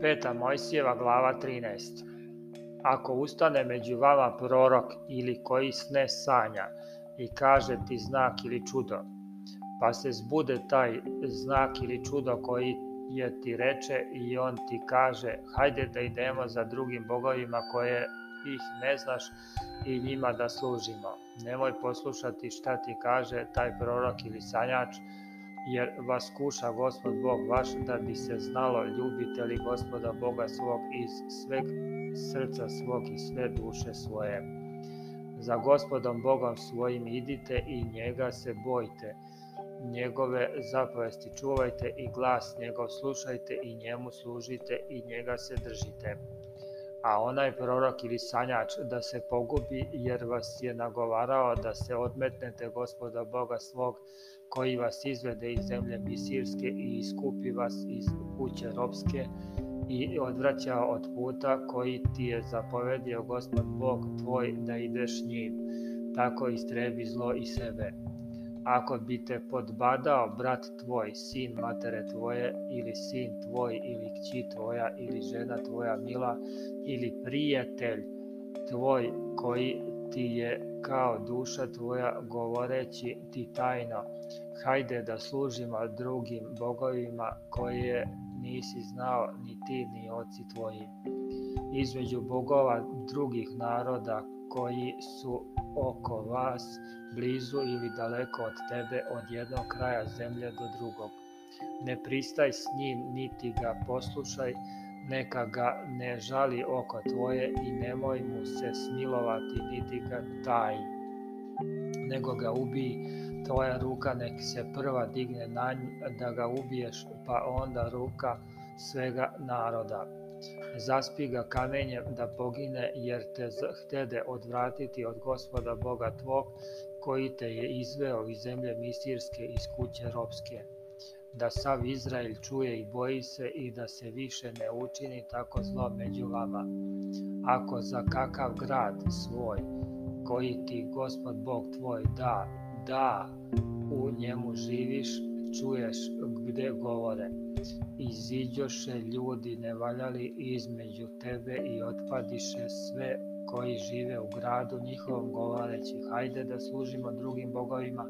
Peta Mojsijeva glava 13 Ako ustane među vama prorok ili koji sne sanja i kaže ti znak ili čudo, pa se zbude taj znak ili čudo koji je ti reče i on ti kaže hajde da idemo za drugim bogovima koje ih ne znaš i njima da služimo. Nemoj poslušati šta ti kaže taj prorok ili sanjač, jer vas kuša gospod Bog vaš, da bi se znalo ljubite li gospoda Boga svog iz sveg srca svog i sve duše svoje. Za gospodom Bogom svojim idite i njega se bojte, njegove zapovesti čuvajte i glas njegov slušajte i njemu služite i njega se držite a onaj prorok ili sanjač da se pogubi, jer vas je nagovarao da se odmetnete gospoda Boga svog, koji vas izvede iz zemlje Misirske i iskupi vas iz kuće robske i odvraća od puta koji ti je zapovedio gospod Bog tvoj da ideš njim, tako istrebi zlo i sebe. Ako bi te podbadao brat tvoj, sin matere tvoje, ili sin tvoj, ili kći tvoja, ili žena tvoja mila, ili prijatelj tvoj koji ti je kao duša tvoja govoreći ti tajno, hajde da služimo drugim bogovima koje nisi znao ni ti ni oci tvoji. Između bogova drugih naroda koji su oko vas, blizu ili daleko od tebe, od jednog kraja zemlje do drugog. Ne pristaj s njim, niti ga poslušaj, neka ga ne žali oko tvoje i nemoj mu se smilovati, niti ga taj, nego ga ubij, tvoja ruka nek se prva digne na nj, da ga ubiješ, pa onda ruka svega naroda Zaspi ga kamenjem da pogine, jer te htede odvratiti od gospoda Boga tvog, koji te je izveo iz zemlje misirske, iz kuće ropske. Da sav Izrael čuje i boji se i da se više ne učini tako zlo među vama. Ako za kakav grad svoj, koji ti gospod Bog tvoj da, da, u njemu živiš čuješ gde govore. Iziđoše ljudi nevaljali između tebe i otpadiše sve koji žive u gradu njihovom govoreći hajde da služimo drugim bogovima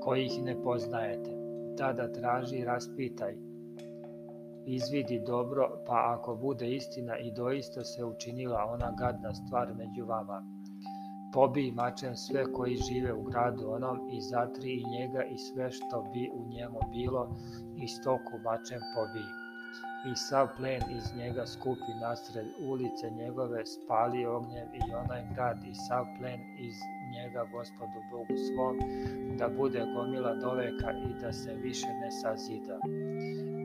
kojih ne poznajete. Tada traži i raspitaj. Izvidi dobro, pa ako bude istina i doista se učinila ona gadna stvar među vama, pobij mačem sve koji žive u gradu onom i zatri i njega i sve što bi u njemu bilo i stoku mačem pobiji. I sav plen iz njega skupi nasred ulice njegove, spali ognjem i onaj grad i sav plen iz njega gospodu Bogu svom, da bude gomila doveka i da se više ne sazida.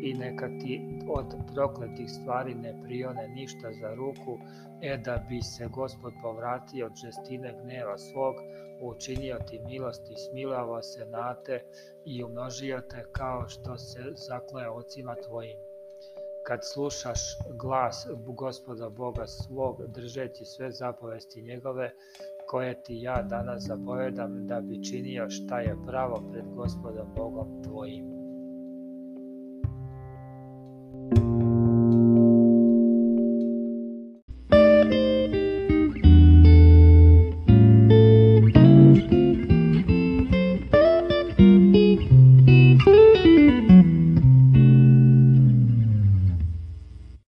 I neka ti od prokletih stvari ne prione ništa za ruku, e da bi se gospod povratio od žestine gneva svog, učinio ti milost i smilavo se na te i umnožio te kao što se zakleo ocima tvojim kad slušaš glas gospoda Boga svog, držeći sve zapovesti njegove, koje ti ja danas zapovedam da bi činio šta je pravo pred gospodom Bogom tvojim.